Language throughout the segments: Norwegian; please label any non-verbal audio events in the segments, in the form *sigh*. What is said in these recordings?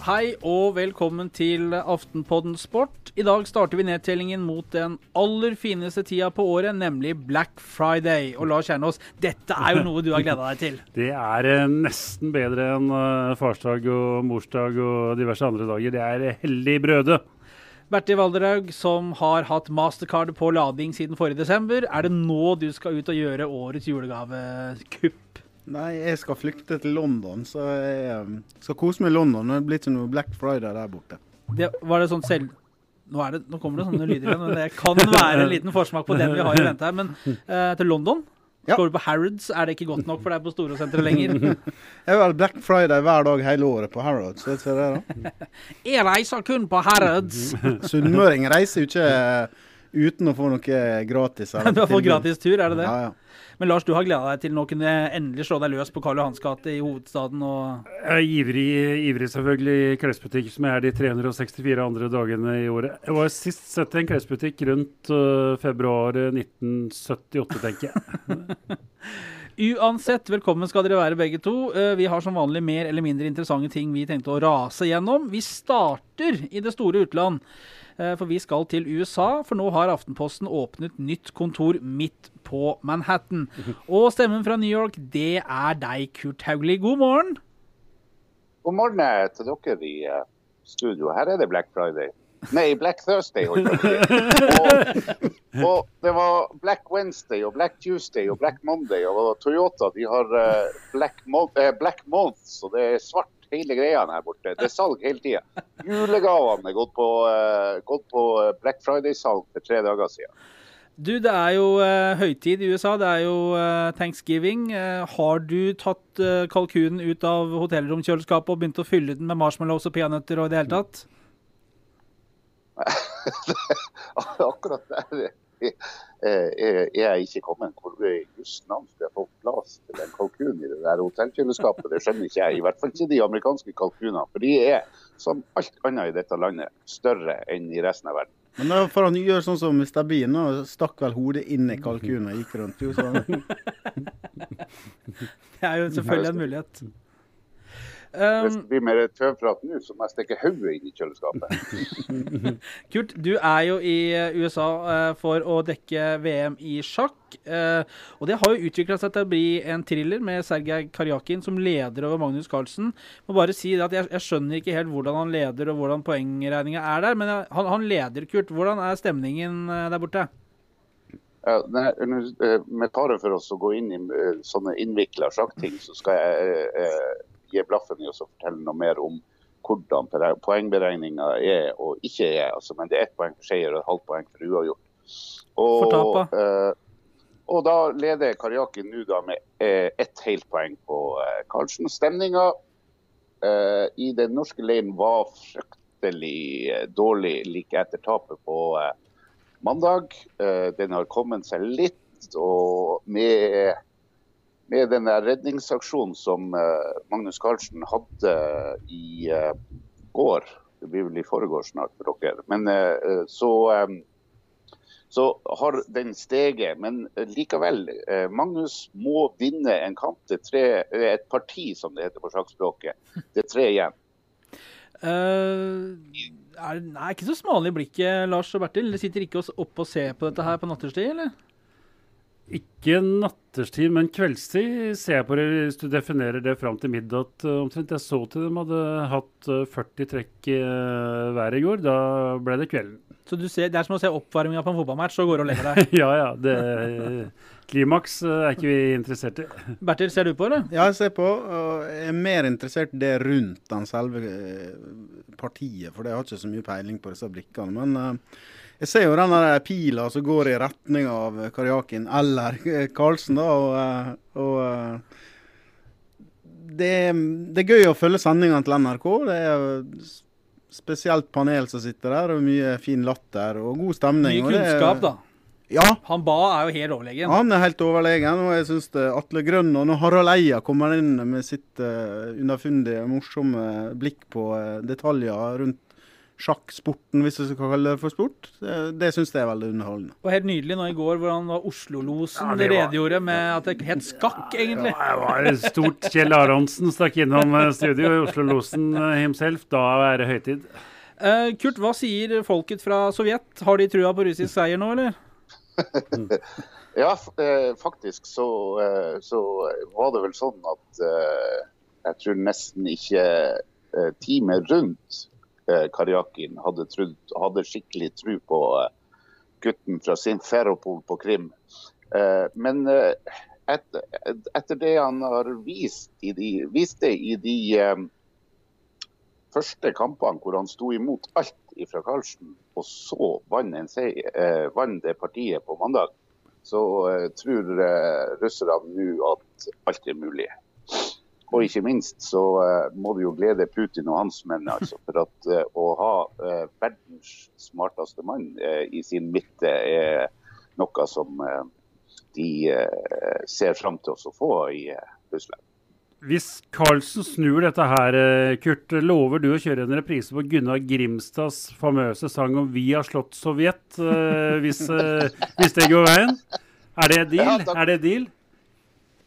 Hei og velkommen til Aftenpodden Sport. I dag starter vi nedtellingen mot den aller fineste tida på året, nemlig Black Friday. Og Lars Kjernås, dette er jo noe du har gleda deg til? *laughs* Det er eh, nesten bedre enn eh, farsdag og morsdag og diverse andre dager. Det er hellig brøde. Bertil Valderhaug, som har hatt mastercard på lading siden forrige desember. Er det nå du skal ut og gjøre årets julegavekupp? Nei, jeg skal flykte til London, så jeg um, skal kose meg i London. Det er blitt noe Black Friday der borte. Det, var det sånn selv... Nå, det, nå, kommer det sånne lyder igjen, men det kan være en liten forsmak på den vi har i vente her. Men eh, til London Ja. Skal du på Harrods, er det ikke godt nok for deg på Storosenteret lenger. *laughs* Jeg har vel Black Friday hver dag hele året på Harrods. Vet du hva det er da? *laughs* Jeg reiser kun på Harrods. *laughs* Sunnmøring reiser jo ikke uh, uten å få noe gratis. eller Du har fått gratis tur, er det det? Ja, ja. Men Lars, du har gleda deg til nå kunne endelig slå deg løs på Karl Johans gate i hovedstaden og Jeg er ivrig, ivrig selvfølgelig i klesbutikk, som jeg er de 364 andre dagene i året. Jeg var sist sett i en klesbutikk rundt uh, februar 1978, tenker jeg. *laughs* Uansett, velkommen skal dere være begge to. Eh, Vi har som vanlig mer eller mindre interessante ting vi tenkte å rase gjennom. Vi starter i det store utland. Eh, For vi skal til USA, for nå har Aftenposten åpnet nytt kontor midt på Manhattan. Og stemmen fra New York, det er deg, Kurt Haugli. God morgen. God morgen eh, til dere i eh, studio. Her er det Black Friday. Nei, Black Thursday. Og, og det var Black Wednesday og Black Tuesday og Black Monday. Og Toyota de har Black, Mon eh, Black Month, så det er svart hele greia her borte. Det er salg hele tida. Julegavene er gått på, eh, gått på eh, Black Friday-salg for tre dager siden. Du, det er jo eh, høytid i USA. Det er jo eh, thanksgiving. Eh, har du tatt eh, kalkunen ut av hotellromkjøleskapet og begynt å fylle den med marshmallows og peanøtter og i det hele tatt? *laughs* Akkurat der *laughs* er jeg ikke kommet. Hvor i Guds navn skulle jeg få plass til en kalkun i det der hotellkjøleskapet? Det skjønner ikke jeg. I hvert fall ikke de amerikanske kalkunene. For de er, som alt annet i dette landet, større enn i resten av verden. Men da får han gjøre sånn som Mr. Bean, og stakk vel hodet inn i kalkunen og gikk rundt. Jo, sånn. *laughs* Det er jo selvfølgelig en mulighet. Um, det blir mer tøvprat nå, så må jeg stikke hodet inn i kjøleskapet. *laughs* Kurt, du er jo i eh, USA eh, for å dekke VM i sjakk. eh, og det har jo utvikla seg til å bli en thriller med Sergej Karjakin som leder over Magnus Carlsen. Må bare si at jeg, jeg skjønner ikke helt hvordan han leder og hvordan poengregninga er der. Men han, han leder, Kurt. Hvordan er stemningen der borte? Ja, med fare for oss å gå inn i sånne innvikla sjakkting, så skal jeg gi blaffen i å fortelle noe mer om hvordan poengberegninga er og ikke er. Altså, men det er ett poeng for seier og et halvt poeng for uavgjort. For Og, eh, og da leder Karjakin nå med eh, ett helt poeng på eh, Karlsen. Stemninga eh, i den norske leiren var fryktelig eh, dårlig like etter tapet på eh, mandag. Eh, den har kommet seg litt, og med, med den redningsaksjonen som eh, Magnus Carlsen hadde i eh, går, det blir vel i foregårs snart for dere, men eh, så eh, så har den steget. Men eh, likevel, eh, Magnus må vinne en kamp. Det er tre, eh, et parti, som det heter på sjakkspråket. Det er tre igjen. Uh, er, er ikke så smale i blikket, Lars og Bertil. Sitter ikke oss oppe og ser på dette her på natterstid, eller? Ikke natterstid, men kveldstid ser jeg på det hvis du definerer det fram til midnatt uh, omtrent. Jeg så til de hadde hatt uh, 40 trekk uh, hver i går. Da ble det kvelden. Så du ser, det er som å se oppvarminga på en fotballmatch og går og legger *laughs* deg? ja ja. Det, klimaks er ikke vi interessert i. *laughs* Bertil, ser du på, eller? Ja, jeg ser på. Og jeg er mer interessert i det rundt den selve eh, partiet, for jeg har ikke så mye peiling på disse brikkene. Men uh, jeg ser jo den der pila som går i retning av Karjakin eller Karlsen, da. Og, eh, og eh, det, det, er gøy å følge sendingene til NRK. Det er spesielt panel som sitter der, og mye fin latter og god stemning. Mye kunnskap, da. Ja. Han ba er jo helt overlegen. Han er helt overlegen. Og jeg syns Atle Grønn og når Harald Eia kommer inn med sitt uh, underfundige, morsomme blikk på uh, detaljer rundt sjakksporten, hvis du skal kalle det for sport. Det, det syns jeg er veldig underholdende. Og helt nydelig nå i går hvor han var Oslo-losen. Ja, det redegjorde med at det het skakk, egentlig. Ja, det var stort. Kjell Aronsen stakk innom studio studio, Oslo-losen eh, himself. Da er det høytid. Uh, Kurt, hva sier folket fra Sovjet? Har de trua på russisk seier nå, eller? *laughs* ja, faktisk så, så, var det vel sånn at jeg tror nesten ikke teamet rundt Eh, Karjakin hadde, trudd, hadde skikkelig tro på eh, gutten fra Simferopol på Krim. Eh, men etter, det han har vist i de, viste i de første kampene hvor han sto imot alt fra Karlsen, og så vant, vant det partiet på mandag, så tror russerne nå at alt er mulig. Og ikke minst så uh, må vi jo glede Putin og hans menn altså, for at uh, å ha uh, verdens smarteste mann i sin midte er noe som de ser fram til å få i Russland. Hvis Carlsen snur dette her, Kurt, lover du å kjøre en reprise på Gunnar Grimstads famøse sang om 'Vi har slått Sovjet', hvis, hvis, det går veien? Er det deal? Ja, er det deal?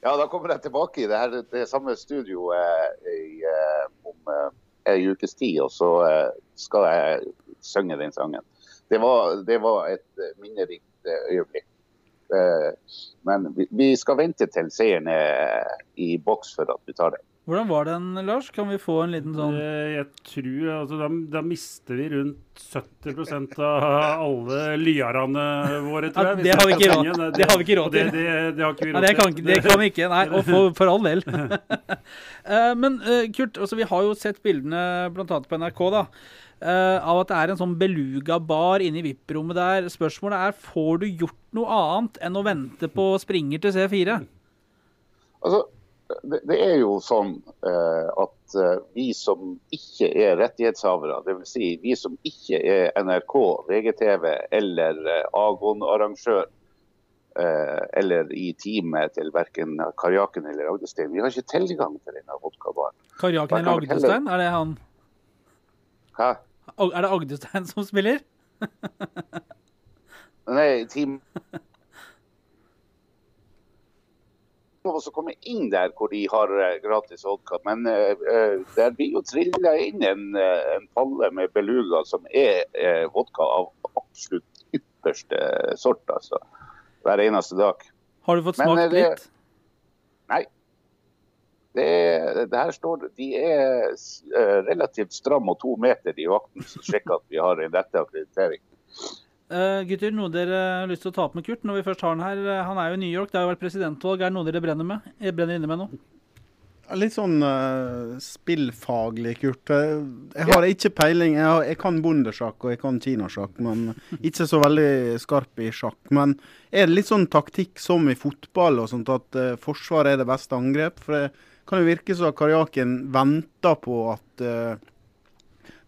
Ja, da kommer jeg tilbake i det, her, det samme studioet i, eh, om eh, en ukes tid, og så eh, skal jeg synge den sangen. Det var, det var et minnerikt øyeblikk. Men vi skal vente til seieren er i boks for at vi tar den. Hvordan var den, Lars? Kan vi få en liten sånn Jeg tror altså, da, da, mister vi rundt 70% av alle lyarane våre, tror jeg. Ja, det, har vi ikke råd, det har vi ikke råd til. Det, det, det, har ikke vi råd Nei, det kan, det kan vi ikke. Nei, og for, for all del. uh, *laughs* *laughs* men uh, Kurt, altså, vi har jo sett bildene bl.a. på NRK da, uh, av at det er en sånn beluga-bar inne i VIP-rommet der. Spørsmålet er får du gjort noe annet enn å vente på springer til C4? Altså, det, det, er jo sånn eh, at uh, vi som ikke er rettighetshavere, dvs. Si vi som ikke er NRK, VGTV eller eh, Agon-arrangør, eller i teamet til verken Karjaken eller Agdestein, vi har ikke tilgang til denne vodkabaren. Karjaken eller Agdestein, er det han? Hæ? Er det Agdestein som spiller? *laughs* Nei, team lov å komme inn der hvor de har uh, gratis vodka, men uh, der blir jo trilla inn en, uh, en, palle med beluga som er vodka av absolutt ypperste sort, altså. Hver eneste dag. Har du fått smakt men, litt? Nei. Det, det, her står De er relativt stramme og to meter i vakten som sjekker at vi har en rette akkreditering. Uh, gutter, noe dere har lyst til å ta opp med Kurt når vi først har han her? Eh, han er jo i New York, det har jo vært presidentvalg. Er det noe dere brenner, med? Jeg eh, brenner inne med nå? Litt sånn uh, spillfaglig, Kurt. Jeg har ikke peiling. Jeg, har, jeg kan bondesjakk og jeg kan kinasjakk, men ikke så veldig skarp i sjakk. Men er det litt sånn taktikk som i fotball, og sånt at uh, forsvar er det beste angrep? For det kan jo virke som Karjakin venter på at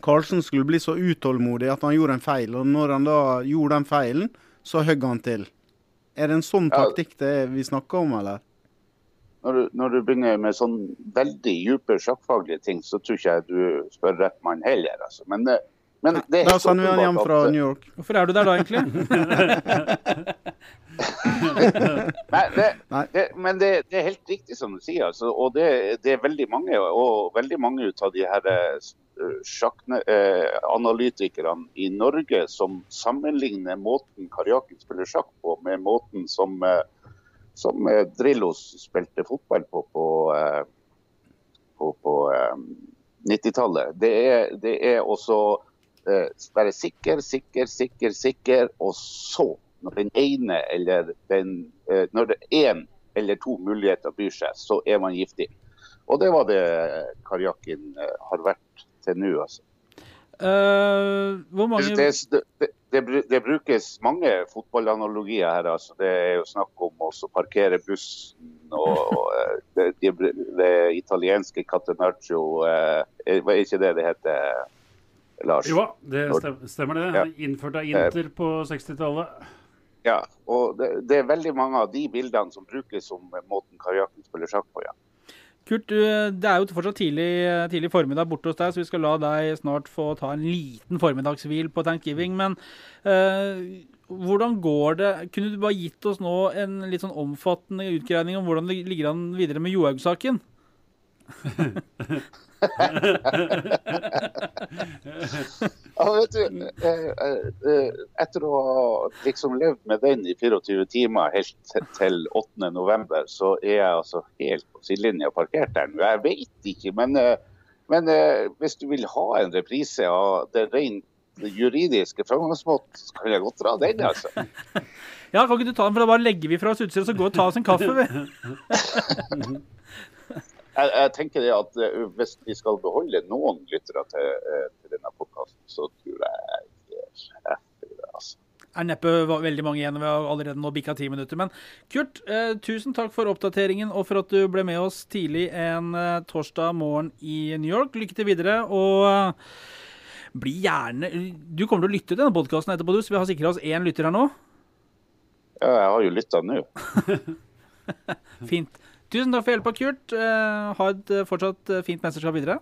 Karlsen skulle bli så utålmodig at han gjorde en feil. Og når han da gjorde den feilen, så høgg han til. Er det en sånn taktikk det vi snakker om, eller? Når du, når du, begynner med sånn veldig dype sjakkfaglige ting, så tror ikke jeg du spør rett mann heller. Altså. Men, eh, men det er Da sender vi han hjem fra New York. Hvorfor er du der da, egentlig? *laughs* Nei, det, det, men det, det, er helt riktig som du sier. Altså, og det, er veldig mange og veldig mange ut av de her eh, sjakkanalytikerne i Norge som sammenligner måten Karjakin spiller sjakk på, med måten som, eh, som eh, Drillos spilte fotball på på, eh, på, på 90-tallet. Det, det, er også være sikker, sikker, sikker, sikker, og så, når den ene eller den, når det én eller to muligheter byr seg, så er man giftig. Og det var det Karjakin har vært til nå, altså. Uh, hvor mange det, det, det, det, brukes mange fotballanalogier her. altså. Det er jo snakk om å parkere bussen og, og det, det, italienske Catenaccio uh, Er ikke det det heter, Lars? Jo, det stemmer det. Ja. Innført av Inter på 60-tallet. Ja, og det, er veldig mange av de bildene som brukes som måten kajakken spiller sjakk på. ja. Kurt, det er jo fortsatt tidlig, tidlig, formiddag borte hos deg, så vi skal la deg snart få ta en liten formiddagshvil på thanksgiving. Men uh, hvordan går det? Kunne du bare gitt oss nå en litt sånn omfattende utgreining om hvordan det ligger an videre med Johaug-saken? *laughs* ja, vet du, eh, eh, etter å ha liksom levd med den i 24 timer helt til 8.11, så er jeg altså helt på sidelinja parkert der nå. Jeg vet ikke, men, eh, men hvis du vil ha en reprise av det rent juridiske framgangsmåten, så kan jeg godt dra den, altså. Ja, kan ikke du ta den, for da bare legger vi fra oss utstyret og så går og tar oss en kaffe. *laughs* jeg, jeg, tenker det at uh, Hvis vi skal beholde noen lyttere til, uh, til denne podkasten, så tror jeg det er det. altså. er neppe veldig mange igjen. Vi har allerede nå bikka ti minutter. Men Kurt, eh, tusen takk for oppdateringen og for at du ble med oss tidlig en eh, torsdag morgen i New York. Lykke til videre. Og eh, bli gjerne Du kommer til å lytte til denne podkasten etterpå, du, så vi har sikra oss én lytter her nå. Ja, jeg har jo lytta nå. *laughs* Fint. Tusen takk for hjelpa, Kurt. Uh, ha et uh, fortsatt uh, fint mesterskap videre.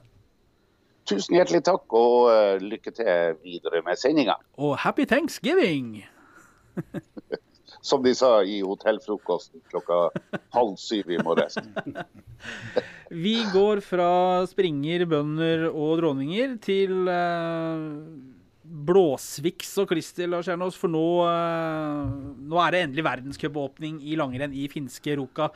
Tusen hjertelig takk, og lykke til videre med sendinga. Og happy thanksgiving! *laughs* Som de sa i hotellfrokosten klokka halv syv i morges. *laughs* Vi går fra springer, bønder og dronninger til blåsviks og klister, Lars Jernås. For nå, nå, er det endelig verdenscupåpning i langrenn i finske Ruka.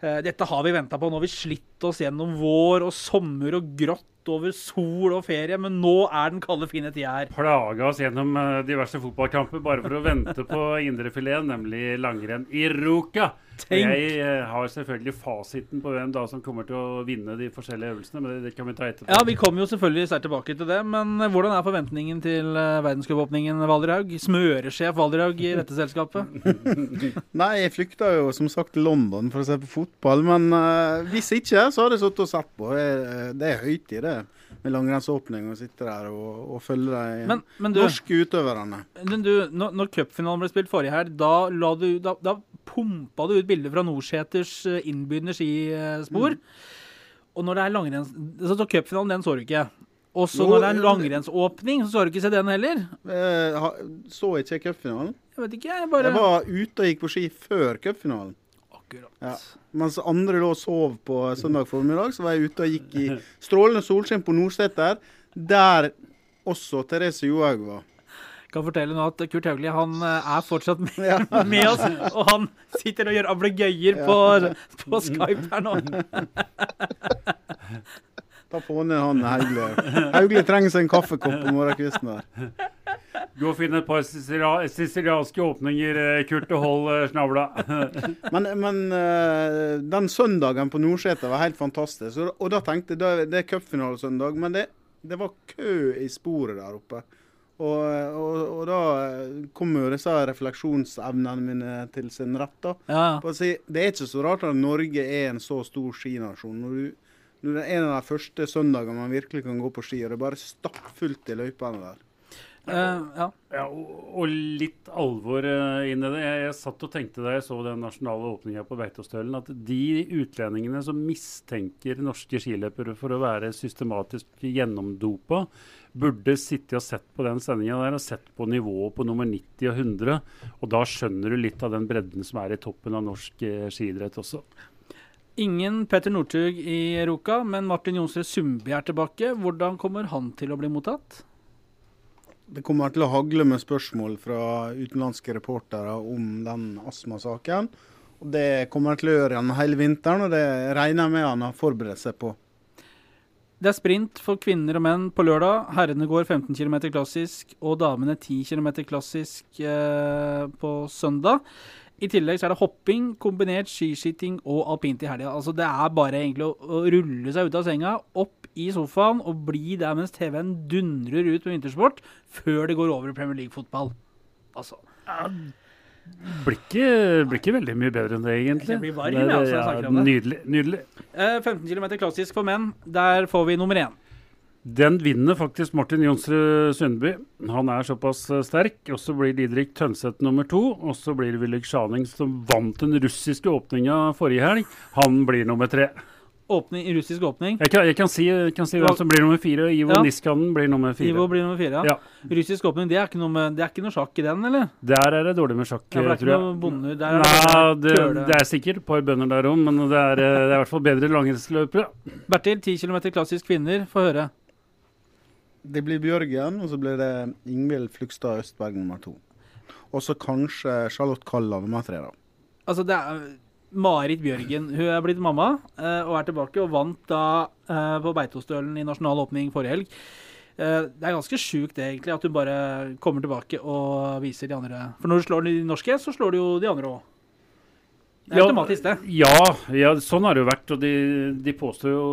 Eh, dette har vi venta på. Nå har vi slitt oss gjennom vår og sommer og grått over sol og ferie, men nå er den kalde, fine tida her. Plaga oss gjennom eh, diverse fotballkamper bare for å vente på *laughs* indrefileten, nemlig langrenn i Ruka. Tenk. Jeg eh, har selvfølgelig fasiten på hvem da som kommer til å vinne de forskjellige øvelsene, men det kan vi ta etterpå. Ja, Vi kommer jo selvfølgelig sterkt tilbake til det, men eh, hvordan er forventningen til verdenscupåpningen, Valderhaug? Smøresjef Valderhaug i dette selskapet? *laughs* Nei, jeg flykta jo som sagt til London for å se på fotball, men uh, hvis ikke, så har jeg sittet og sett på. Det er høytid, det med langrennsåpning og sitte der og, og følge de men, men du, norske utøverne. Men du, når, når cupfinalen ble spilt forrige her, da, du, da, da pumpa du ut bilder fra Norseters eh, innbydende skispor. Mm. Og når det er langrenns... Så cupfinalen, den så du ikke. Og så når det er en langrennsåpning, så så du ikke se den heller? Eh, så ikke cupfinalen? Jeg vet ikke, jeg bare Jeg var ute og gikk på ski før cupfinalen. Akkurat. Ja. Mens andre lå og sov på søndag formiddag, så var jeg ute og gikk i strålende solskinn på Nordseter, der også Therese Johaug var. Kan fortelle nå at Kurt Hauglie han eh, er fortsatt med, ja. *laughs* med, oss, og han sitter og gjør ablegøyer ja. på, på Skype her nå. *laughs* Ta på ned han Hauglie. Hauglie trenger seg en kaffekopp på morgenkvisten der. Gå og finn et par sicilianske åpninger, eh, Kurt, og hold eh, snavla. *laughs* men, men uh, den søndagen på Nordseter var helt fantastisk. Og, da tenkte jeg det er cupfinalesøndag, men det, det, var kø i sporet der oppe. Og, og, og da kom jo disse refleksjonsevnene mine til sin rett. da. Ja. Si, det er ikke så rart at Norge er en så stor skinasjon. Når, du, en av de første søndagene man virkelig kan gå på ski, og det er bare stappfullt i løypene der. Uh, ja. ja og, og, litt alvor uh, inn i det. Jeg, jeg, satt og tenkte da jeg så den nasjonale åpninga på Beitostølen, at de utlendingene som mistenker norske skiløpere for å være systematisk gjennomdopa, burde sitte og sett på den sendinga der og sett på nivået på nummer 90 og 100. Og da skjønner du litt av den bredden som er i toppen av norsk uh, skiidrett også. Ingen Petter Northug i Ruka, men Martin Jonsrud Sundby er tilbake. Hvordan kommer han til å bli mottatt? Det kommer til å hagle med spørsmål fra utenlandske reportere om den astmasaken. Det kommer til å gjøre gjennom hele vinteren, og det regner jeg med han har forberedt seg på. Det er sprint for kvinner og menn på lørdag. Herrene går 15 km klassisk, og damene 10 km klassisk eh, på søndag. I tillegg så er det hopping, kombinert skiskyting og alpint i helga. Altså, det er bare egentlig å, å rulle seg ut av senga, opp i sofaen og bli der mens TV-en dundrer ut med vintersport, før det går over i Premier League-fotball. Altså. Blir ikke, blir ikke veldig mye bedre enn det, egentlig. Jeg blir varm, Det altså, jeg snakker om det. Nydelig. nydelig. Eh, 15 km klassisk for menn. Der får vi nummer én. Den vinner faktisk Martin Jonsrud Sundby. Han er såpass eh, sterk. Og så blir Didrik Tønseth nummer to. Og så blir det Willik Sjaning, som vant den russiske åpninga forrige helg. Han blir nummer tre. Åpning, russisk åpning. Jeg kan, jeg kan si, jeg kan si hvem som blir nummer fire. Ivo Ja. Niskanen blir nummer fire. Ivo blir nummer fire. Ja. Ja. Russisk åpning, det er, ikke noe med, det er ikke noe sjakk i den, eller? Der er det dårlig med sjakk, Ja, jeg. det er tror ikke noe bonder. Der er det Nei, det, det er sikkert et par bønder der òg, men det er, eh, det er i hvert fall bedre langrennsløpere. Bertil, 10 km klassisk kvinner. Få høre. Det blir Bjørgen, og så blir det Ingvild Flugstad Østberg nummer to. Og så kanskje Charlotte Kalla nummer tre, da. Altså, det er Marit Bjørgen. Hun er blitt mamma eh, og er tilbake, og vant da eh, på Beitostølen i nasjonal åpning forrige helg. Eh, det er ganske sjukt det, egentlig, at hun bare kommer tilbake og viser de andre. For når du slår de norske, så slår du jo de andre òg. Det er Ja, automatisk, det. Ja, ja, sånn har det jo vært. Og de, de påstår jo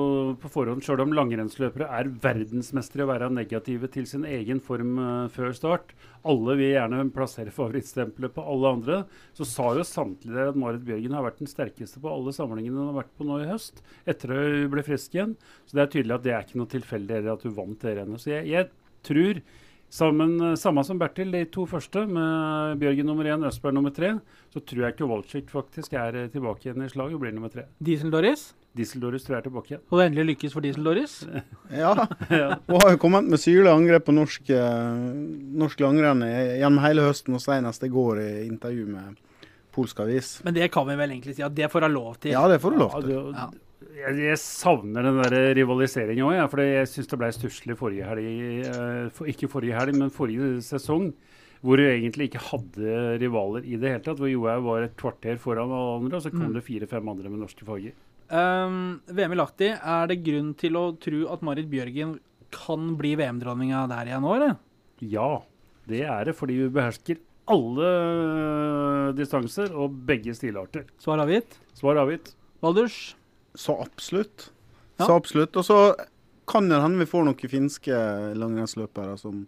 på forhånd, sjøl om langrennsløpere er verdensmestere i å være negative til sin egen form uh, før start. Alle vil gjerne plassere *laughs* favorittstempelet på alle andre. Så sa jo samtlige at Marit Bjørgen har vært den sterkeste på alle samlingene hun har vært på nå i høst. Etter at hun ble frisk igjen. Så det er tydelig at det er ikke noe tilfeldig at hun vant det rennet. Så jeg, jeg tror Sammen, samme som Bertil, de to første, med Bjørgen nummer én, Østberg nummer tre, så tror jeg ikke Kowalczyk faktisk er eh, tilbake igjen i slaget og blir nummer tre. Diesel-Doris. Diesel-Doris tror jeg er tilbake igjen. Og det endelig lykkes for Diesel-Doris. *laughs* Ja, hun har jo kommet med syrlige angrep på norsk, eh, norsk langrenn gjennom hele høsten, og senest i går i intervju med polsk avis. Men det kan vi vel egentlig si at det får hun lov til. Ja, det får du lov Ja, til. det- Ja. Jeg, jeg savner den der rivaliseringen òg, ja, for jeg syns det ble stusslig forrige helg. eh, For, ikke forrige helg, men forrige sesong. Hvor du egentlig ikke hadde rivaler i det hele tatt. Hvor Johaug var et kvarter foran alle andre, og så kom Mm. det fire-fem andre med norske farger. Um, VM i Lahti, er det grunn til å tro at Marit Bjørgen kan bli VM-dronninga der igjen nå, eller? Ja, det er det, fordi vi behersker alle distanser og begge stilarter. Svar avgitt. Svar avgitt. Valdurs? Så absolutt. Ja. Så absolutt. Og så kan det hende vi får noen finske langrennsløpere som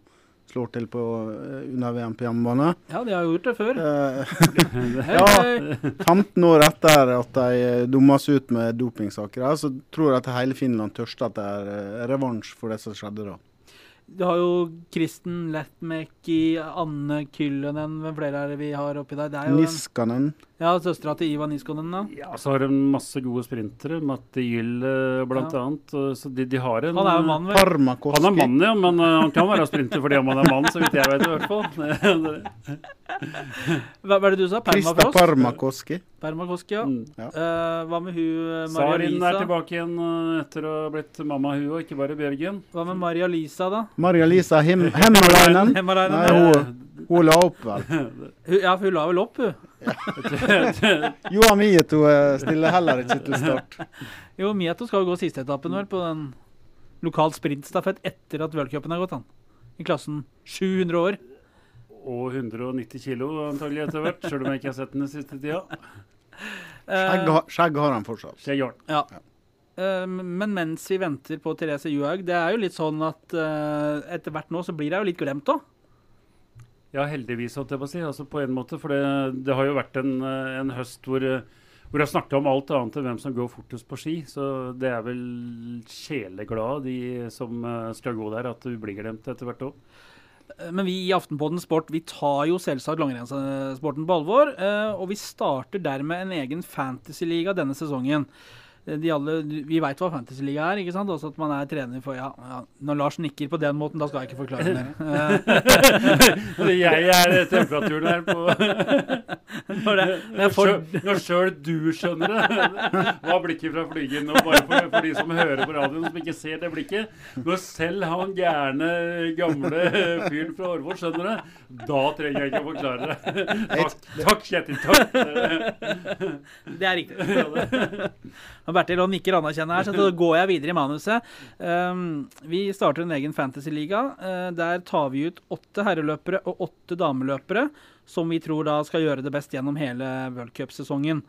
slår til på eh, under VM på hjemmebane. Ja, de har gjort det før. Eh, *laughs* ja. hei. 15 år etter at de dummes ut med dopingsaker, så tror jeg at hele Finland tørster etter eh, revansj for det som skjedde da. Du har jo Kristen Lettmäki, Anne Kyllönen, hvem flere er det vi har oppi der? Det jo en, Niskanen. Ja, søstera til Ivan Niskonen, da. Ja, så har de masse gode sprintere. Matte Gyll eh, blant Ja. annet. Så de, de har en Han er jo mann, vel? Parmakoski. Han er mann, ja, men eh, han kan være sprinter fordi han er mann, så vidt jeg vet i hvert fall. *laughs* Hva hva er det du sa? Krista Parmakoski. Parmakoski. Permakoski, ja. Mm. Eh, hva med hun Maria Maria Sarin er tilbake igjen eh, etter å ha blitt mamma, hun og ikke bare Bjørgen. Hva med Maria Lisa, da? Maria-Lisa Hem Hemmalainen. *laughs* Hemmalainen, ja. Hun, hun la opp, vel. Ja, for hun la vel opp, hun. *laughs* Joa Mieto eh, stiller heller ikke til start. Jo, Mieto skal jo gå siste etappen vel på den lokal sprintstafett etter at worldcupen har gått, han. I klassen 700 år. Og 190 kilo antagelig etter hvert, sjøl om jeg ikke har sett den den siste tida. Skjegg, Eh, skjegg har han fortsatt. Skjegg har han. ja. Eh, men mens vi venter på Therese Johaug, det er jo litt sånn at etter hvert nå så blir det jo litt glemt òg. Ja, heldigvis, holdt jeg på å si. Altså på en måte. For det, det har jo vært en, en høst hvor, hvor jeg snakket om alt annet enn hvem som går fortest på ski. Så det er vel sjeleglade, de som eh, skal gå der, at du blir glemt etter hvert òg. Eh, Men vi i Aftenpodden Sport vi tar jo selvsagt langrennssporten på alvor. eh, Og vi starter dermed en egen fantasyliga denne sesongen. De alle, Vi veit hva Fantasyliga er, ikke sant? Også at man er trener for ja, ja, Når Lars nikker på den måten, da skal jeg ikke forklare mer. *laughs* Eh, jeg er temperaturen her på *laughs* når det, er for, Når sjøl- du skjønner det. *laughs* Hva blikket fra flygen. Og bare for, for de som hører på radioen, som ikke ser det blikket. Når selv han gærne, gamle fyren fra Årvoll skjønner det, da trenger jeg ikke å forklare det. Takk, takk Kjetil. Takk. Det er riktig. Bertil og nikker anerkjennende her, så da går jeg videre i manuset. Um, vi starter en egen fantasyliga. Uh, der tar vi ut åtte herreløpere og åtte dameløpere, som vi tror da skal gjøre det best gjennom hele worldcupsesongen.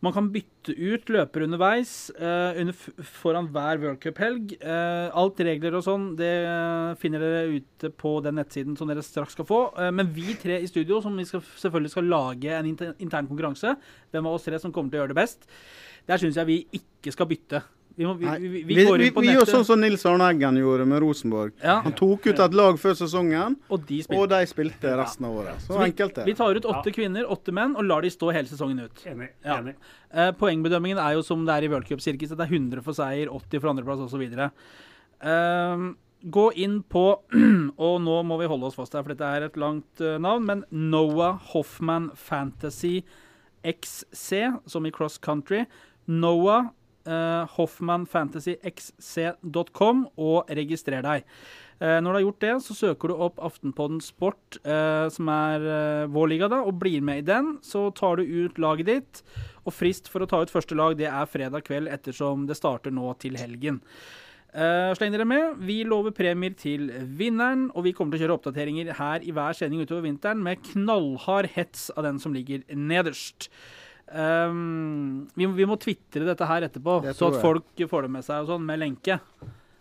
Man kan bytte ut løpere underveis uh, under, foran hver worldcuphelg. Uh, alt regler og sånn det uh, finner dere ute på den nettsiden som dere straks skal få. Uh, men vi tre i studio som vi skal, selvfølgelig skal lage en inter intern konkurranse, hvem av oss tre som kommer til å gjøre det best, der syns jeg vi ikke skal bytte. Vi, må, vi, vi, vi, vi vi, går vi, inn på gjør sånn som Nils Arne Eggen gjorde med Rosenborg. ja, Han tok ut et lag før sesongen, og de og de spilte resten av året. Så, Så enkelt det. Vi tar ut åtte kvinner, åtte menn, og lar de stå hele sesongen ut. Enig. Ja. enig. Eh, poengbedømmingen er jo som det er i worldcupsirkuset. Det er 100 for seier, 80 for andreplass osv. Uh, gå inn på *clears throat* Og nå må vi holde oss fast her, for dette er et langt uh, navn. Men Noah Hoffman Fantasy XC, som i cross country. Noah eh, hoffmanfantasyxc.com, og registrer deg. Eh, når du har gjort det, så søker du opp Aftenpodden Sport, eh, som er eh, vår liga, da, og blir med i den. Så tar du ut laget ditt, og frist for å ta ut første lag det er fredag kveld, ettersom det starter nå til helgen. Uh, sleng dere med. Vi lover premier til vinneren, og vi kommer til å kjøre oppdateringer her i hver sending utover vinteren med knallhard hets av den som ligger nederst. Um, vi, vi må tvitre dette her etterpå, så at folk får det med seg og sånn, med lenke.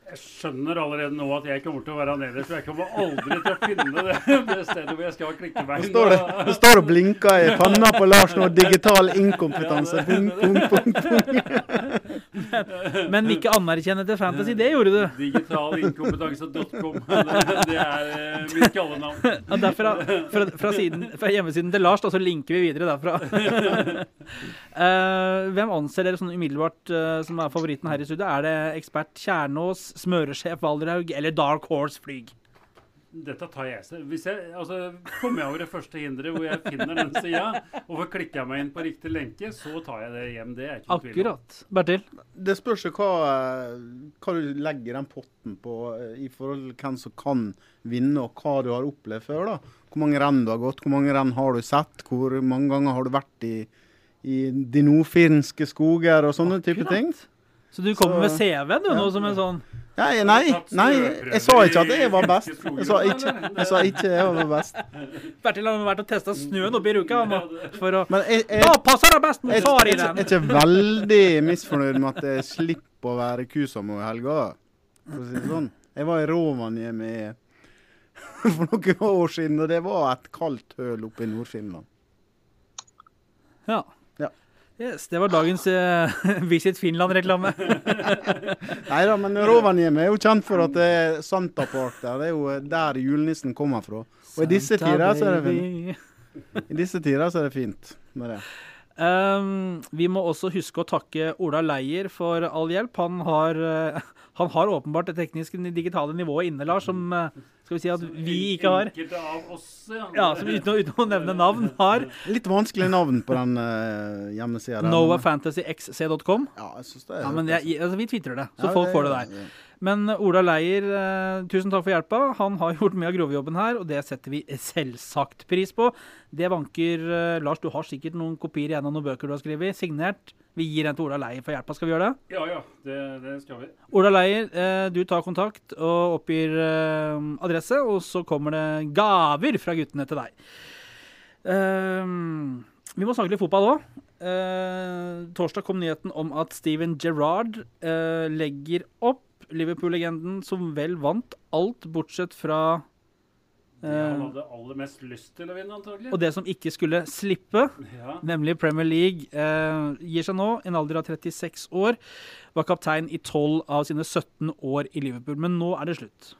Jeg skjønner allerede nå at jeg kommer til å være nederst. for Jeg kommer aldri til å finne det, *laughs* det stedet hvor jeg skal ha klikkeveien. Nå står, det, det står og blinker i panna på Lars nå. Digital inkompetanse. Bum, bum, bum, bum. Men *laughs* ikke anerkjenne til fantasy, det gjorde du. Digitalinkompetanse.com. *laughs* Det, det er eh, mitt kallenavn. Ja, derfra, fra, fra, siden, fra hjemmesiden til Lars, da, så linker vi videre derfra. Eh, hvem anser dere sånn umiddelbart eh, som er favoritten her i studio? Er det ekspert Kjernås, smøresjef Valderhaug eller Dark Horse Flyg? Dette tar jeg selv. Hvis jeg, altså, Kommer jeg over det første hinderet hvor jeg finner den sida, og får klikka meg inn på riktig lenke, så tar jeg det hjem. Det er ikke noe tvil om. Akkurat. Bertil? Det spørs jo hva, hva du legger den potten på eh, i forhold til hvem som kan vinne, og hva du har opplevd før. da. Hvor mange renn du har gått, hvor mange renn har du sett, hvor mange ganger har du vært i, i de nordfinske skoger og sånne type ting. Så du kommer med Så- CV-en du, nå som en sånn Nei, nei, nei, jeg sa ikke at jeg var best. Jeg sa ikke, jeg sa ikke jeg var best. Bertil har vært og testa snøen oppi Ruka for å Men jeg, jeg, Da passer det best mot i den! jeg, er ikke veldig misfornøyd med at jeg slipper å være Kusamo i helga. For å si det sånn. Jeg var i Rovaniemi *laughs* for noen år siden, og det var et kaldt høl oppe i Nord-Finland. Ja. Yes, det var dagens uh, *laughs* Visit Finland-reklame. *laughs* Nei da, men Rovaniemi er jo kjent for at det er Santa Park der. Det er jo der julenissen kommer fra. Og i disse tider så er det fint. I disse tider så er det fint med det. Um, vi må også huske å takke Ola Leier for all hjelp. Han har, uh, *laughs* han har åpenbart det tekniske digitale nivået inne, Lars, som eh, skal vi si at vi ikke har. Enkelte av oss, ja. Som uten, å- uten å nevne navn har. Litt vanskelig navn på den uh, hjemmesida. NoahFantasyXC.com. Ja, jeg synes det er Ja, men jeg, altså, vi tvitrer det, så Ja, folk får det der. Men Ola Leier, eh, tusen takk for hjelpa. Han har gjort mye av grovjobben her, og det setter vi selvsagt pris på. Det vanker eh, Lars, du har sikkert noen kopier igjen av noen bøker du har skrevet, signert. Vi gir en til Ola Leier for hjelpa. Skal vi gjøre det? Ja, ja. Det, det skal vi. Ola Leier, eh, du tar kontakt og oppgir adresse, og så kommer det gaver fra guttene til deg. Vi må snakke litt fotball òg. torsdag kom nyheten om at Steven Gerrard legger opp. Liverpool-legenden som vel vant alt bortsett fra Det han eh, hadde aller mest lyst til å vinne, antagelig. Og det som ikke skulle slippe, Ja. nemlig Premier League, eh, gir seg nå, en alder av 36 år. Var kaptein i 12 av sine 17 år i Liverpool. Men nå er det slutt.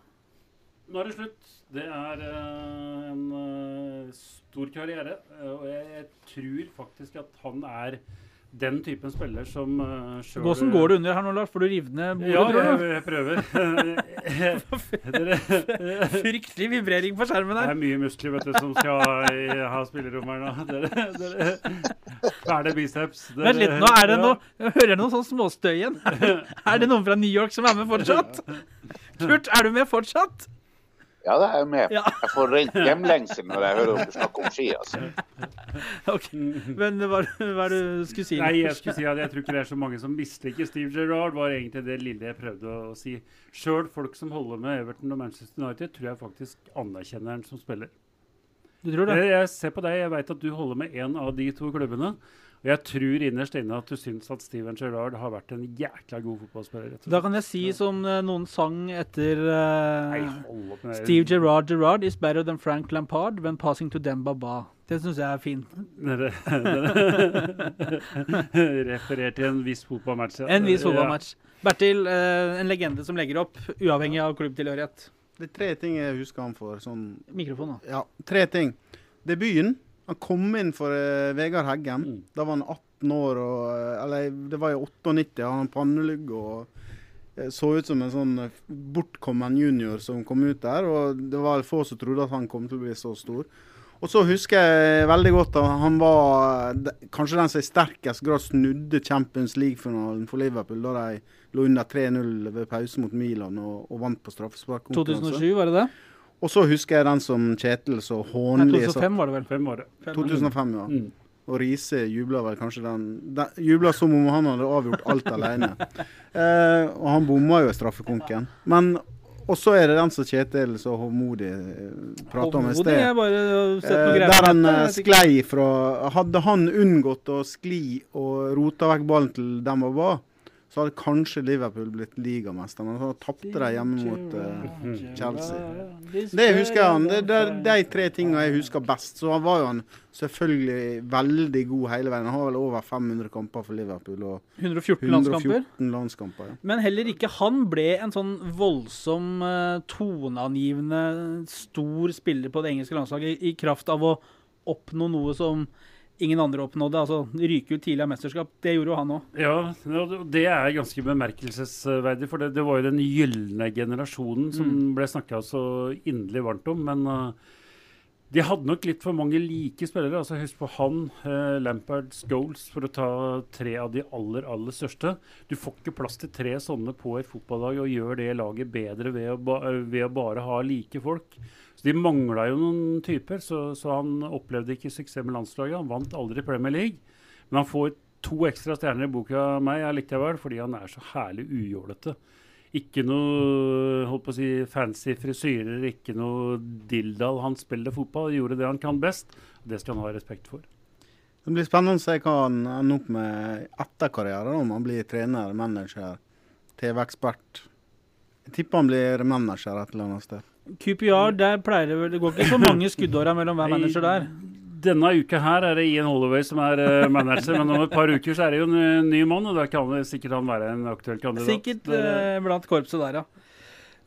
Nå er det slutt. Det er eh, en eh, stor karriere. eh, og jeg, jeg tror faktisk at han er den typen spiller som uh, sjøl Åssen går det under her nå, Lars? Får du rive ned bordet? Ja, tror jeg, du? jeg prøver. *laughs* Fryktelig vibrering på skjermen her. det er mye muskler vet du, som skal ha, spillerom her nå. Dere, dere, Fæle biceps. Dere- Vent litt, nå er det ja. noe Jeg hører noe sånn småstøy igjen. *laughs* Er det noen fra New York som er med fortsatt? *laughs* Kurt, er du med fortsatt? Ja, det er jeg med. Ja. Jeg får rent hjemlengsel når jeg hører om du snakker om ski. altså. *laughs* Ok, Men hva, hva er det du skulle si? Nei, jeg skulle si at jeg tror ikke det er så mange som misliker Steve Gerrard, var egentlig det lille jeg prøvde å si. Sjøl folk som holder med Everton og Manchester United, tror jeg faktisk anerkjenner han som spiller. Du tror det? Jeg ser på deg, jeg veit at du holder med én av de to klubbene. Og jeg tror innerst inne at du syns at Steven Gerrard har vært en jækla god fotballspiller. Da kan jeg si som eh, noen sang etter uh, Nei. Steve Gerrard Gerrard is better than Frank Lampard when passing to Demba Ba. Det syns jeg er fint. Dere *laughs* *laughs* til en viss fotballmatch. ja. En viss fotballmatch. Bertil, uh, en legende som legger opp, uavhengig av klubbtilhørighet. Det er tre ting jeg husker han for. Sånn, Mikrofon, da. ja, tre ting. Debuten. Han kom inn for uh, Vegard Heggem. Mm. Da var han 18 år, og, eh, eller det var i 98. Han hadde pannelugg og eh, så ut som en sånn bortkommen junior som kom ut der. Og det var få som trodde at han kom til å bli så stor. Og så husker jeg veldig godt at han var kanskje den som i sterkest grad snudde Champions League-finalen for Liverpool da de lå under 3-0 ved pause mot Milan og, og vant på straffesparkkonkurranse. 2007, var det det? Og så husker jeg den som Kjetil så hånlig satt 2005 var det vel. Fem år. 2005, ja. Mm. Og Riise jubla vel kanskje den, den Jubla som om han hadde avgjort alt alene. *laughs* Eh, og han bomma jo i straffekonken. Men Og så er det den som Kjetil så håndmodig eh, prata om i sted. Eh, der han eh, sklei fra Hadde han unngått å skli og rota vekk ballen til dem og var, så hadde kanskje Liverpool blitt ligamester. Men så tapte de hjemme mot uh, *laughs* Chelsea. Det husker jeg han. Det det, de tre tingene jeg husker best. Så han var jo han selvfølgelig veldig god hele veien. Han har vel over 500 kamper for Liverpool og 114 landskamper. 114 landskamper. Ja. Men heller ikke han ble en sånn voldsom, eh, toneangivende, stor spiller på det engelske landslaget i, i kraft av å oppnå noe som ingen andre oppnådde. Altså ryke ut tidlig av mesterskap. Det gjorde jo han òg. Ja, det er ganske bemerkelsesverdig. For det, det var jo den gylne generasjonen som Mm. ble snakka så inderlig varmt om. Men uh, de hadde nok litt for mange like spillere. altså Husk på han, uh, Lampard, Scholes, for å ta tre av de aller, aller største. Du får ikke plass til tre sånne på et fotballag og gjør det laget bedre ved å, ba ved å bare ha like folk. Så De mangla jo noen typer, så, så han opplevde ikke suksess med landslaget. Han vant aldri Premier League. Men han får to ekstra stjerner i boka av meg allikevel, fordi han er så herlig ujålete. Ikke noe holdt på å si, fancy frisyrer, ikke noe dildal. Han spiller fotball, gjorde det han kan best. og Det skal han ha respekt for. Det blir spennende å se hva han ender opp med etter karrieren. Om han blir trener, manager, TV-ekspert. Jeg tipper han blir manager et eller annet sted. QPR, der pleier det vel Det går ikke så mange skuddåra mellom hver manager der. Denne uka her er det Ian Holloway som er eh, manager, men om et par uker så er det jo en eh, ny mann, og da kan det sikkert han være en aktuell kandidat. Sikkert eh, blant korpset der, ja.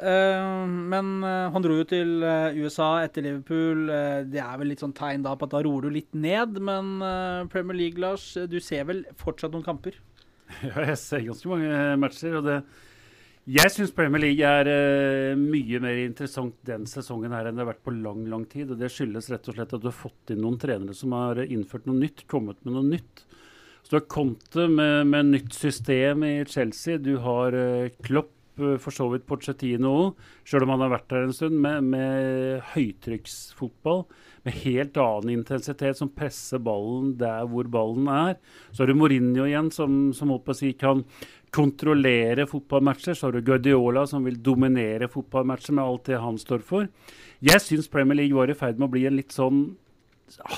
Men han dro jo til USA etter Liverpool. Det er vel litt sånn tegn da på at da roer du litt ned. Men Premier League, Lars, du ser vel fortsatt noen kamper? *laughs* Ja, jeg ser ganske mange matcher. og det jeg syns Premier League er uh, mye mer interessant den sesongen her enn det har vært på lang lang tid. og Det skyldes rett og slett at du har fått inn noen trenere som har innført noe nytt, kommet med noe nytt. Så du har Conte med, med nytt system i Chelsea. Du har uh, Klopp, uh, for så vidt Pochettino sjøl om han har vært der en stund, med, med høytrykksfotball. Med helt annen intensitet, som presser ballen der hvor ballen er. Så har du Mourinho igjen, som, som holdt på å si kan kontrollere fotballmatcher. Så har du Guardiola, som vil dominere fotballmatcher med alt det han står for. Jeg syns Premier League var i ferd med å bli en litt sånn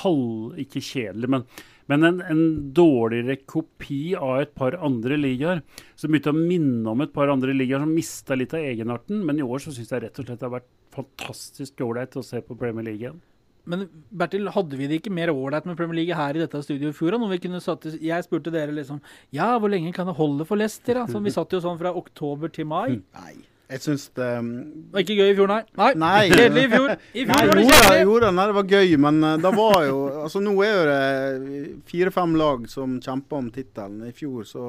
halv... Ikke kjedelig, men, men en, en dårligere kopi av et par andre ligaer. Som begynte å minne om et par andre ligaer som mista litt av egenarten. Men i år så syns jeg rett og slett det har vært fantastisk ålreit å se på Premier League igjen. Men Bertil, hadde vi det ikke mer ålreit med Premier League her i dette studioet i fjor? Når vi kunne satt, jeg spurte dere liksom Ja, hvor lenge kan det holde for Leicester? da? Så vi satt jo sånn fra oktober til mai. *laughs* Nei. Jeg syns det Det var ikke gøy i fjor, nei. Nei, Nei. Kjedelig i fjor. I fjor *laughs* Nei, var det kjedelig. jo da, nei, det var gøy, men da det var jo Altså, nå er jo det fire-fem lag som kjemper om tittelen. I fjor så,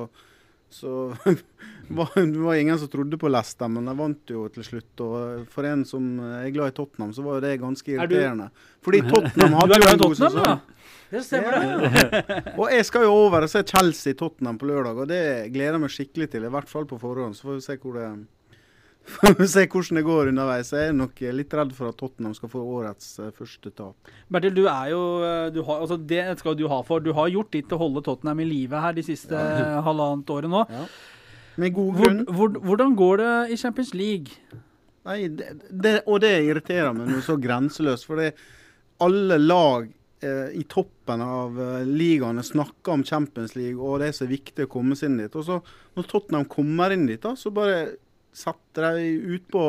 så *laughs* det var ingen som trodde på Leicester, men de vant jo til slutt. Og for en som er glad i Tottenham, så var jo det ganske Er irriterende. Fordi Tottenham *laughs* hadde er jo en god Tottenham, sesong. Det stemmer, det. *laughs* Og jeg skal jo over og se Chelsea-Tottenham på lørdag, og det gleder jeg meg skikkelig til. I hvert fall på forhånd. Så får vi se hvor det får vi se hvordan det går underveis. Jeg er nok litt redd for at Tottenham skal få årets eh, første tap. Bertil, du er jo eh, du har, altså Det skal du ha for. Du har gjort ditt til å holde Tottenham i live her de siste halvannet året nå. Med god Hvor, grunn. hvor, hvordan går det i Champions League? Nei, det, det, og det irriterer meg noe så grenseløst. For det, alle lag eh, i toppen av eh, ligaene snakker om Champions League, og det er så viktig å komme seg inn dit. Og så når Tottenham kommer inn dit, da, så bare setter de ut på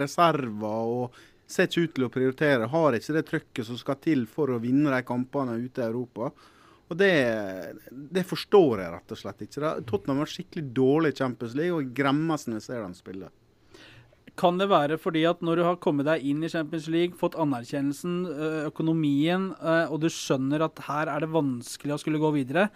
reserver og ser ikke ut til å prioritere. Har ikke det trøkket som skal til for å vinne de kampene ute i Europa. Og det, det forstår jeg rett og slett ikke. Tottenham har vært skikkelig dårlig i Champions League, og gremmes når jeg ser dem spille. Kan det være fordi at når du har kommet deg inn i Champions League, fått anerkjennelsen, økonomien, og du skjønner at her er det vanskelig å skulle gå videre,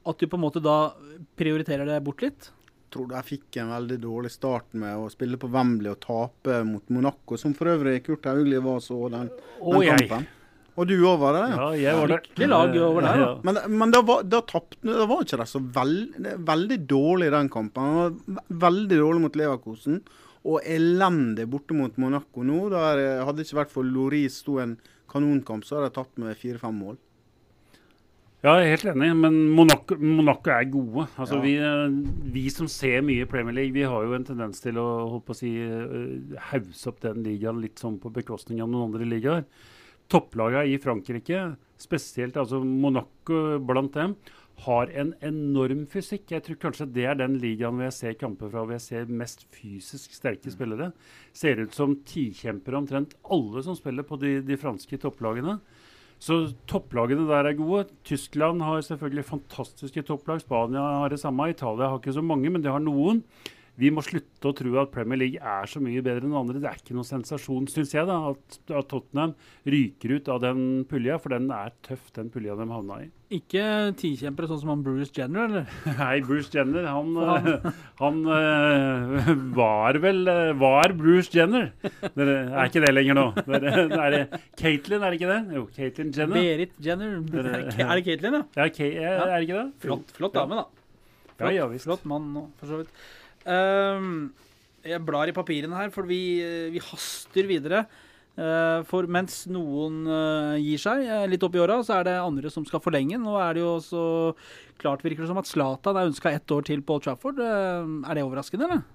at du på en måte da prioriterer det bort litt? Tror de fikk en veldig dårlig start med å spille på Wembley og tape mot Monaco, som for øvrig Kurt Haugli var så den, den jeg. kampen. Og du òg var det? Ja, jeg var der. Fryktelig lag over der. Ja. Men, men da var, da tapte Da var ikke det så veld, det veldig dårlig den kampen. Det var veldig dårlig mot Leverkosen. Og elendig borte mot Monaco nå. Der eh, hadde det ikke vært for Loris sto en kanonkamp, så hadde de tatt med fire-fem mål. Ja, jeg er helt enig, men Monaco, Monaco er gode. Altså, Ja. vi, eh, vi som ser mye Premier League, vi har jo en tendens til å å si, eh, hause opp den ligaen litt sånn på bekostning av noen andre ligaer. Topplagene i Frankrike, spesielt altså Monaco blant dem, har en enorm fysikk. Jeg tror kanskje det er den ligaen hvor jeg ser kamper fra hvor jeg ser mest fysisk sterke spillere. Ser ut som tikjempere omtrent alle som spiller på de, de franske topplagene. Så topplagene der er gode. Tyskland har selvfølgelig fantastiske topplag. Spania har det samme. Italia har ikke så mange, men de har noen. Vi må slutte å tro at Premier League er så mye bedre enn andre. Det er ikke noen sensasjon, syns jeg, da, at, at Tottenham ryker ut av den pulja, for den er tøff, den pulja de havna i. Ikke tikjempere sånn som han Bruce Jenner, eller? *laughs* Nei, Bruce Jenner, han, *laughs* han. han uh, var vel eh, Var Bruce Jenner. Dere er ikke det lenger nå. Dere, *laughs* er det Caitlyn, er det ikke det? Jo, Caitlyn Jenner. Berit Jenner. Er det Caitlyn, ja? Ja, Kay, er det ikke det? Flott, flott dame, da. Ja, ja, visst. Flott mann for så vidt. Ehm, jeg blar i papirene her, for vi, vi haster videre. Eh, for mens noen eh, gir seg eh, litt opp i åra, så er det andre som skal forlenge. Nå er det jo så klart virker det som at Zlatan er ønska ett år til på Old Trafford. Er det overraskende, eller?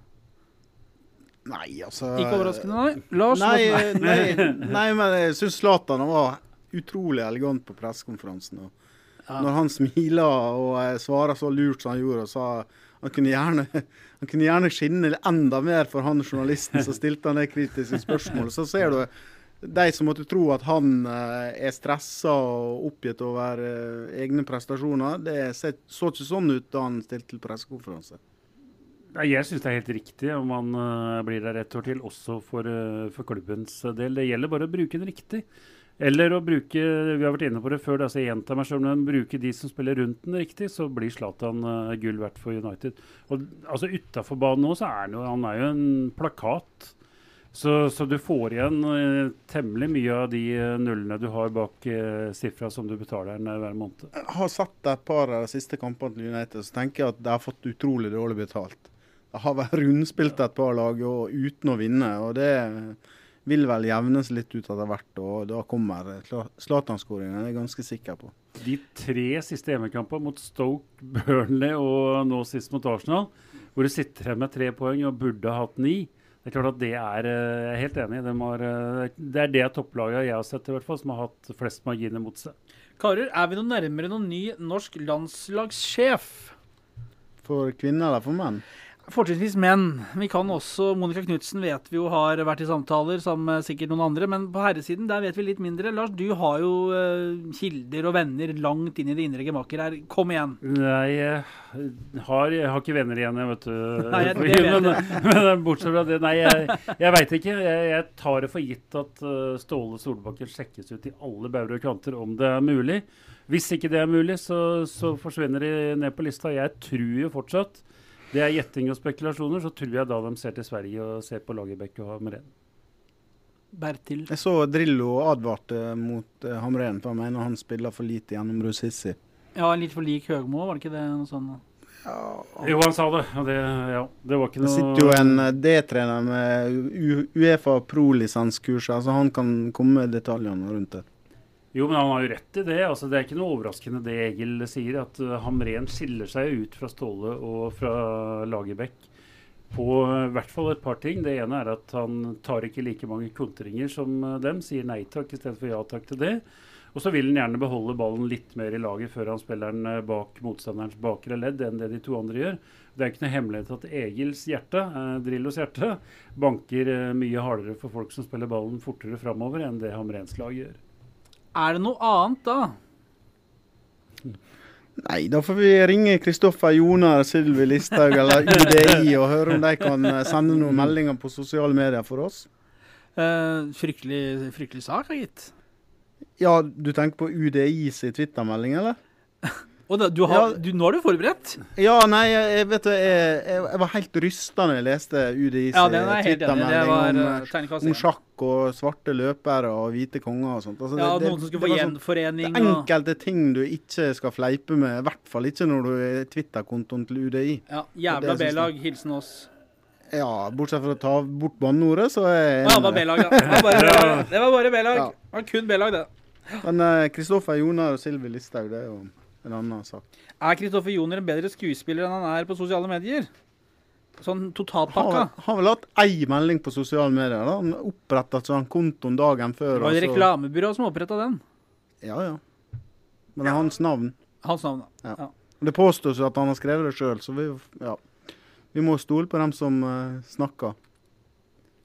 Nei, altså Ikke overraskende, nei. Lars? Nei, nei, *laughs* nei, men jeg syns Zlatan var utrolig elegant på pressekonferansen. Ja. Når han smiler og svarer så lurt som han gjorde, og sa han kunne gjerne, han kunne gjerne skinne enda mer for han journalisten som stilte han det kritiske spørsmålet, så ser du de som måtte tro at han eh, er stressa og oppgitt over eh, egne prestasjoner, det så ikke sånn ut da han stilte til pressekonferanse. Jeg syns det er helt riktig om han eh, blir der et år til, også for, for klubbens del. Det gjelder bare å bruke den riktig. Eller å bruke vi har vært inne på det før, altså jeg gjentar meg selv, men bruke de som spiller rundt den riktig, så blir Zlatan uh, gull verdt for United. Og altså Utafor banen nå så er han jo, han er jo en plakat. Så, så du får igjen uh, temmelig mye av de eh, nullene du har bak uh, sifra som du betaler den hver måned. Jeg har sett et par av de siste kampene til United, så tenker jeg at de har fått utrolig dårlig betalt. De har vært rundspilt et par lag og uten å vinne, og det vil vel jevnes litt ut etter hvert. Og da kommer Zlatan-skåringen, er jeg ganske sikker på. De tre siste hjemmekampene mot Stoke, *laughs* Burnley og nå sist mot Arsenal, hvor du sitter igjen med tre poeng og burde ha hatt ni. Det er klart at det er eh, Jeg er helt enig. De har, eh, det er det topplaget jeg har sett i hvert fall, som har hatt flest marginer mot seg. Karer, er vi noe nærmere noen ny norsk landslagssjef? For kvinner eller for menn? Fortrinnsvis menn. Vi kan også Monica Knutsen vet vi jo har vært i samtaler sammen med sikkert noen andre, men på herresiden der vet vi litt mindre. Lars, du har jo eh, kilder og venner langt inn i det indre gemakker her. Kom igjen. Nei, jeg har, jeg har ikke venner igjen, jeg, vet du. *laughs* Nei, jeg- det vet *laughs* men, men bortsett fra det, nei, jeg, jeg veit ikke. Jeg, jeg tar det for gitt at eh, Ståle Solbakken sjekkes ut i alle bauger og kanter om det er mulig. Hvis ikke det er mulig, så, så forsvinner de ned på lista. Jeg tror jo fortsatt det er gjetting og spekulasjoner, så tror jeg da de ser til Sverige og ser på Lagerbäck og Hamren. Bertil. Jeg så Drillo advarte mot uh, Hamren, for han mener han spiller for lite gjennom Rusissi. Ja, litt for lik Høgmo, var det ikke det? Noe sånn? Jo, han sa det. Og det, ja, det var ikke Det sitter jo en eh, D-trener med Uefa pro-lisenskurs, altså han kan komme med detaljene rundt det. Jo, men han har jo rett i det. altså Det er ikke noe overraskende det Egil sier. At uh, Hamren skiller seg ut fra Ståle og fra Lagerbäck på uh, i hvert fall et par ting. Det ene er at han tar ikke like mange kontringer som uh, dem. Sier nei takk i stedet for ja takk til det. Og så vil han gjerne beholde ballen litt mer i laget før han spiller den bak motstanderens bakre ledd enn det de to andre gjør. Det er ikke noe hemmelighet at Egils hjerte, Drillos hjerte, banker mye hardere for folk som spiller ballen fortere framover enn det Hamrens lag gjør. Er det noe annet da? Nei, da får vi ringe Kristoffer Jonar, Sylvi Listhaug eller UDI og høre om de kan eh, sende noen meldinger på sosiale medier for oss. Uh, fryktelig, fryktelig sak, gitt. Ja, du tenker på UDI sin Twitter-melding, eller? *laughs* Og da, du har, Ja. du, nå er du forberedt? Ja, nei, jeg, vet du, jeg, jeg, jeg var helt rysta da jeg leste UDIs Ja, er Twitter-melding uh, om, eh, om sjakk og svarte løpere og hvite konger og sånt. Altså, Ja, det- det- noen som skulle få gjenforening. sånn- Det er enkelte ting du ikke skal fleipe med, i hvert fall ikke når du er Twitter-kontoen til UDI. ja, Jævla. B-lag, hilsen oss. Ja, bortsett fra å ta bort banneordet, så er jeg ja, det var. B-lag, ja. Det var bare B-lag. Det var. Ja. Kun B-lag, det. Men Kristoffer, Kristoffer Jonar og Sylvi Listhaug, det er jo en annen sak. Er Kristoffer Joner en bedre skuespiller enn han er på sosiale medier? Sånn Har, totalpakka. har vel hatt ei melding på sosiale medier. da. Han oppretta sånn kontoen dagen før. Det var et reklamebyrå som oppretta den. Ja, ja. Men det er hans navn. Hans navn, da. Ja. Ja. Det påstås at han har skrevet det sjøl, så vi, ja. vi må stole på dem som uh, snakker.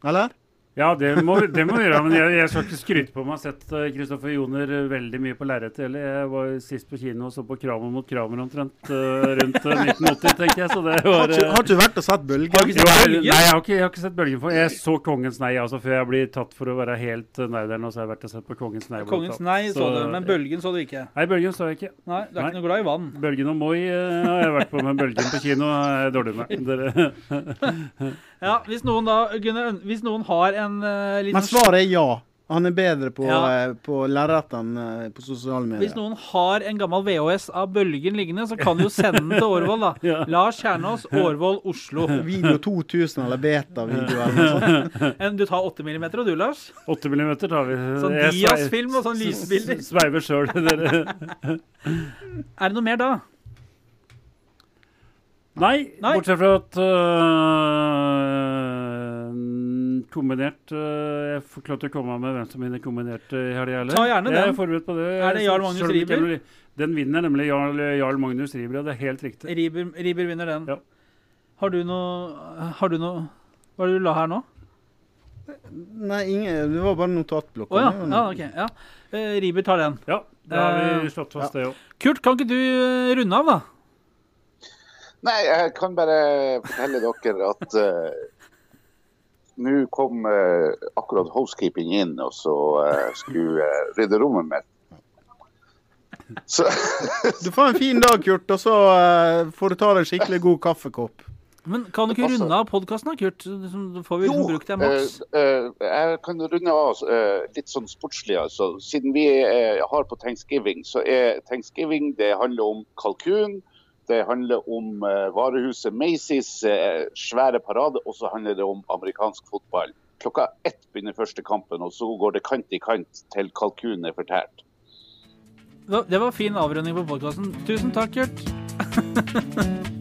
Eller? Ja, det må, det må vi gjøre. Men jeg, jeg skal ikke skryte på meg. Jeg har sett eh, Kristoffer Joner eh, veldig mye på lerretet. Eller jeg var sist på kino og så på Kramer mot Kramer omtrent eh, rundt eh, 1980, tenker jeg. Så det var eh, har du, vært og sett Bølgen? Har ikke sett Bølgen? nei, jeg har, ikke, jeg har ikke sett Bølgen for. Jeg så Kongens nei altså, før jeg blir tatt for å være helt nerderen. Og så har jeg vært og sett på Kongens nei. Kongens nei så Så- du, men Bølgen så du ikke. Nei, Bølgen så jeg ikke. Nei, du er ikke noe glad i vann. Bølgen og Moi eh, har jeg vært på, men Bølgen på kino er jeg dårlig med. *laughs* Dere, Ja, Hvis noen da Gunnar, hvis noen har en uh, liten Men svaret er ja. Han er bedre på, Ja. eh, på lerret enn eh, på sosiale medier. Hvis noen har en gammel VHS av Bølgen liggende, så kan de jo sende den til Årvoll. da. *laughs* Ja. Lars Kjernås, Årvoll, Oslo. *laughs* Video 2000 eller beta-video eller noe sånt. *laughs* Du tar 8 mm, og du, Lars? 8 mm tar vi. Sånn Dias-film og sånn lysbilder. Sveiver sjøl, dere. Er det noe mer da? Nei, Nei. bortsett fra at øh, Kombinert øh, Jeg ikke å komme med hvem som vinner kombinert øh, i helga heller. Ta gjerne Jeg den. er forberedt på det. Er det Jarl Magnus er Riiber? Den vinner nemlig Jarl, Jarl Magnus Riiber, og det er helt riktig. Riiber, Riiber vinner den. Ja. Har du noe Har du noe Hva er det du la her nå? Nei, ingen, det var bare notatblokka. Oh, ja. Ja. noe- ok. Ja. Uh, Riiber tar den. Ja, da har Eh, vi slått fast det òg. Kurt, kan ikke du eh, runde av, da? Nei, jeg kan bare fortelle dere at eh, nå kom eh, akkurat housekeeping inn og så eh, skulle eh, rydde rommet mitt. Så Du får en fin dag, Kurt, og så eh, får du ta deg en skikkelig god kaffekopp. Men kan du ikke passer. runde av podkasten, da, Kurt? Så så får vi liksom brukt deg maks. eh, eh, jeg kan runde av eh, litt sånn sportslig. altså. Siden vi eh, har på thanksgiving, så er thanksgiving det handler om kalkun. Det handler om eh, varehuset Macy's eh, svære parade, og så handler det om amerikansk fotball. Klokka ett begynner første kampen, og så går det kant i kant til kalkunen er fortært. Det var- fin avrunding på podkasten. Tusen takk, Kurt. *laughs*